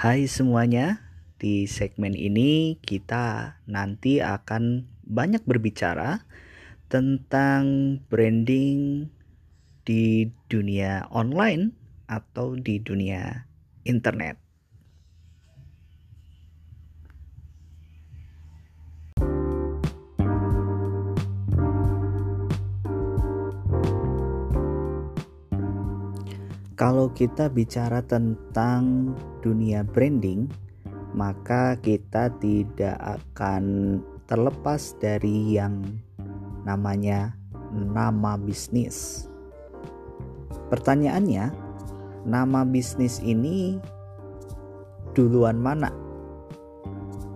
Hai semuanya, di segmen ini kita nanti akan banyak berbicara tentang branding di dunia online atau di dunia internet. Kalau kita bicara tentang dunia branding, maka kita tidak akan terlepas dari yang namanya nama bisnis. Pertanyaannya, nama bisnis ini duluan mana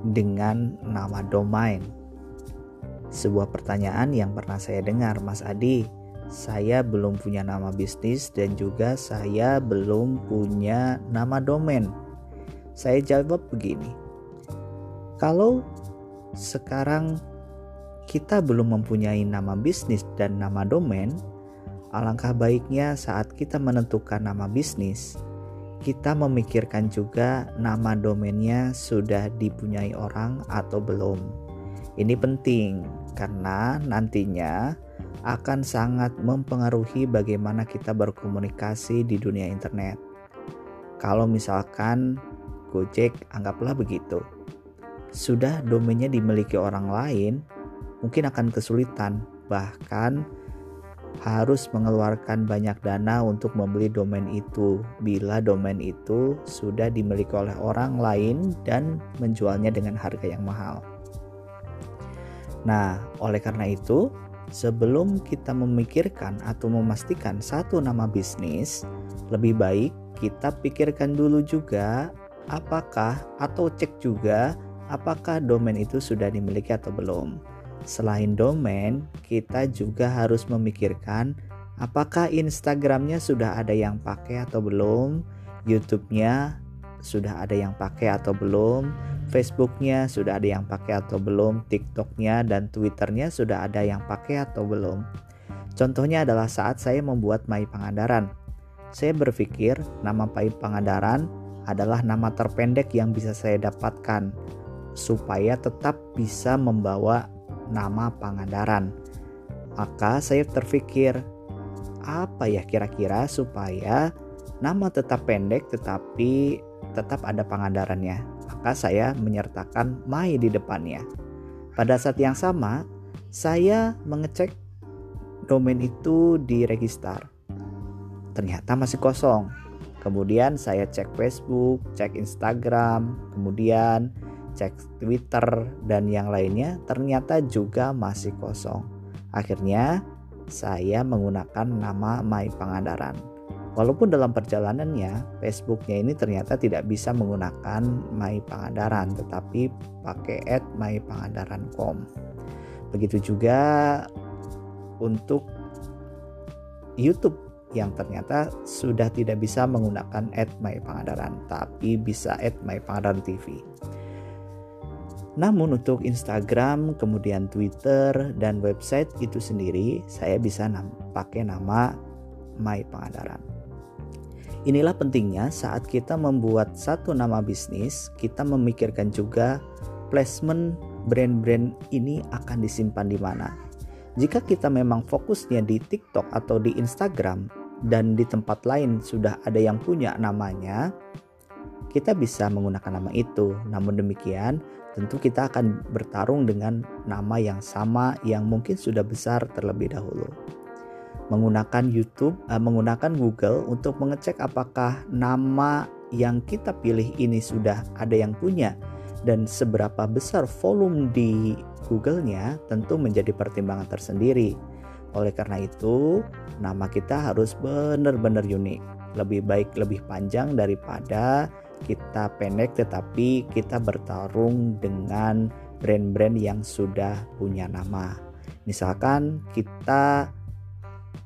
dengan nama domain? Sebuah pertanyaan yang pernah saya dengar, Mas Adi saya belum punya nama bisnis dan juga saya belum punya nama domain. Saya jawab begini. Kalau sekarang kita belum mempunyai nama bisnis dan nama domain, alangkah baiknya saat kita menentukan nama bisnis, kita memikirkan juga nama domainnya sudah dipunyai orang atau belum. Ini penting karena nantinya akan sangat mempengaruhi bagaimana kita berkomunikasi di dunia internet. Kalau misalkan Gojek, anggaplah begitu, sudah domainnya dimiliki orang lain, mungkin akan kesulitan, bahkan harus mengeluarkan banyak dana untuk membeli domain itu bila domain itu sudah dimiliki oleh orang lain dan menjualnya dengan harga yang mahal. Nah, oleh karena itu, sebelum kita memikirkan atau memastikan satu nama bisnis, lebih baik kita pikirkan dulu juga apakah atau cek juga apakah domain itu sudah dimiliki atau belum. Selain domain, kita juga harus memikirkan apakah Instagramnya sudah ada yang pakai atau belum, YouTube-nya sudah ada yang pakai atau belum, Facebooknya sudah ada yang pakai atau belum, TikToknya dan Twitternya sudah ada yang pakai atau belum. Contohnya adalah saat saya membuat Mai Pangandaran. Saya berpikir nama Mai Pangandaran adalah nama terpendek yang bisa saya dapatkan supaya tetap bisa membawa nama Pangandaran. Maka saya terpikir apa ya kira-kira supaya nama tetap pendek tetapi tetap ada Pangandarannya maka saya menyertakan my di depannya. Pada saat yang sama, saya mengecek domain itu di register. Ternyata masih kosong. Kemudian saya cek Facebook, cek Instagram, kemudian cek Twitter dan yang lainnya ternyata juga masih kosong. Akhirnya saya menggunakan nama My Pangandaran. Walaupun dalam perjalanannya Facebooknya ini ternyata tidak bisa menggunakan My Pangandaran tetapi pakai at mypangandaran.com. Begitu juga untuk YouTube yang ternyata sudah tidak bisa menggunakan at my pangandaran tapi bisa at my pangandaran TV. Namun untuk Instagram, kemudian Twitter dan website itu sendiri saya bisa pakai nama My Pangandaran. Inilah pentingnya saat kita membuat satu nama bisnis, kita memikirkan juga placement brand-brand ini akan disimpan di mana. Jika kita memang fokusnya di TikTok atau di Instagram dan di tempat lain sudah ada yang punya namanya, kita bisa menggunakan nama itu. Namun demikian, tentu kita akan bertarung dengan nama yang sama yang mungkin sudah besar terlebih dahulu menggunakan YouTube, uh, menggunakan Google untuk mengecek apakah nama yang kita pilih ini sudah ada yang punya dan seberapa besar volume di Google-nya tentu menjadi pertimbangan tersendiri. Oleh karena itu, nama kita harus benar-benar unik. Lebih baik lebih panjang daripada kita pendek tetapi kita bertarung dengan brand-brand yang sudah punya nama. Misalkan kita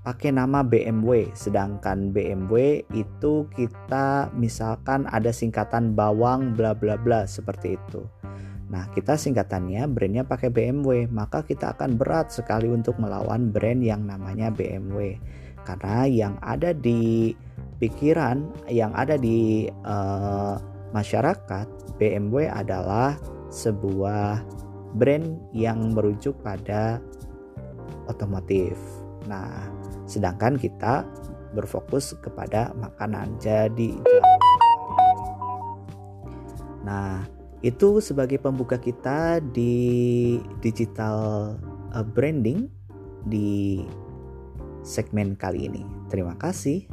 pakai nama BMW sedangkan BMW itu kita misalkan ada singkatan bawang bla bla bla seperti itu. Nah kita singkatannya brandnya pakai BMW maka kita akan berat sekali untuk melawan brand yang namanya BMW karena yang ada di pikiran yang ada di uh, masyarakat, BMW adalah sebuah brand yang merujuk pada otomotif. Nah, sedangkan kita berfokus kepada makanan. Jadi Nah, itu sebagai pembuka kita di digital uh, branding di segmen kali ini. Terima kasih.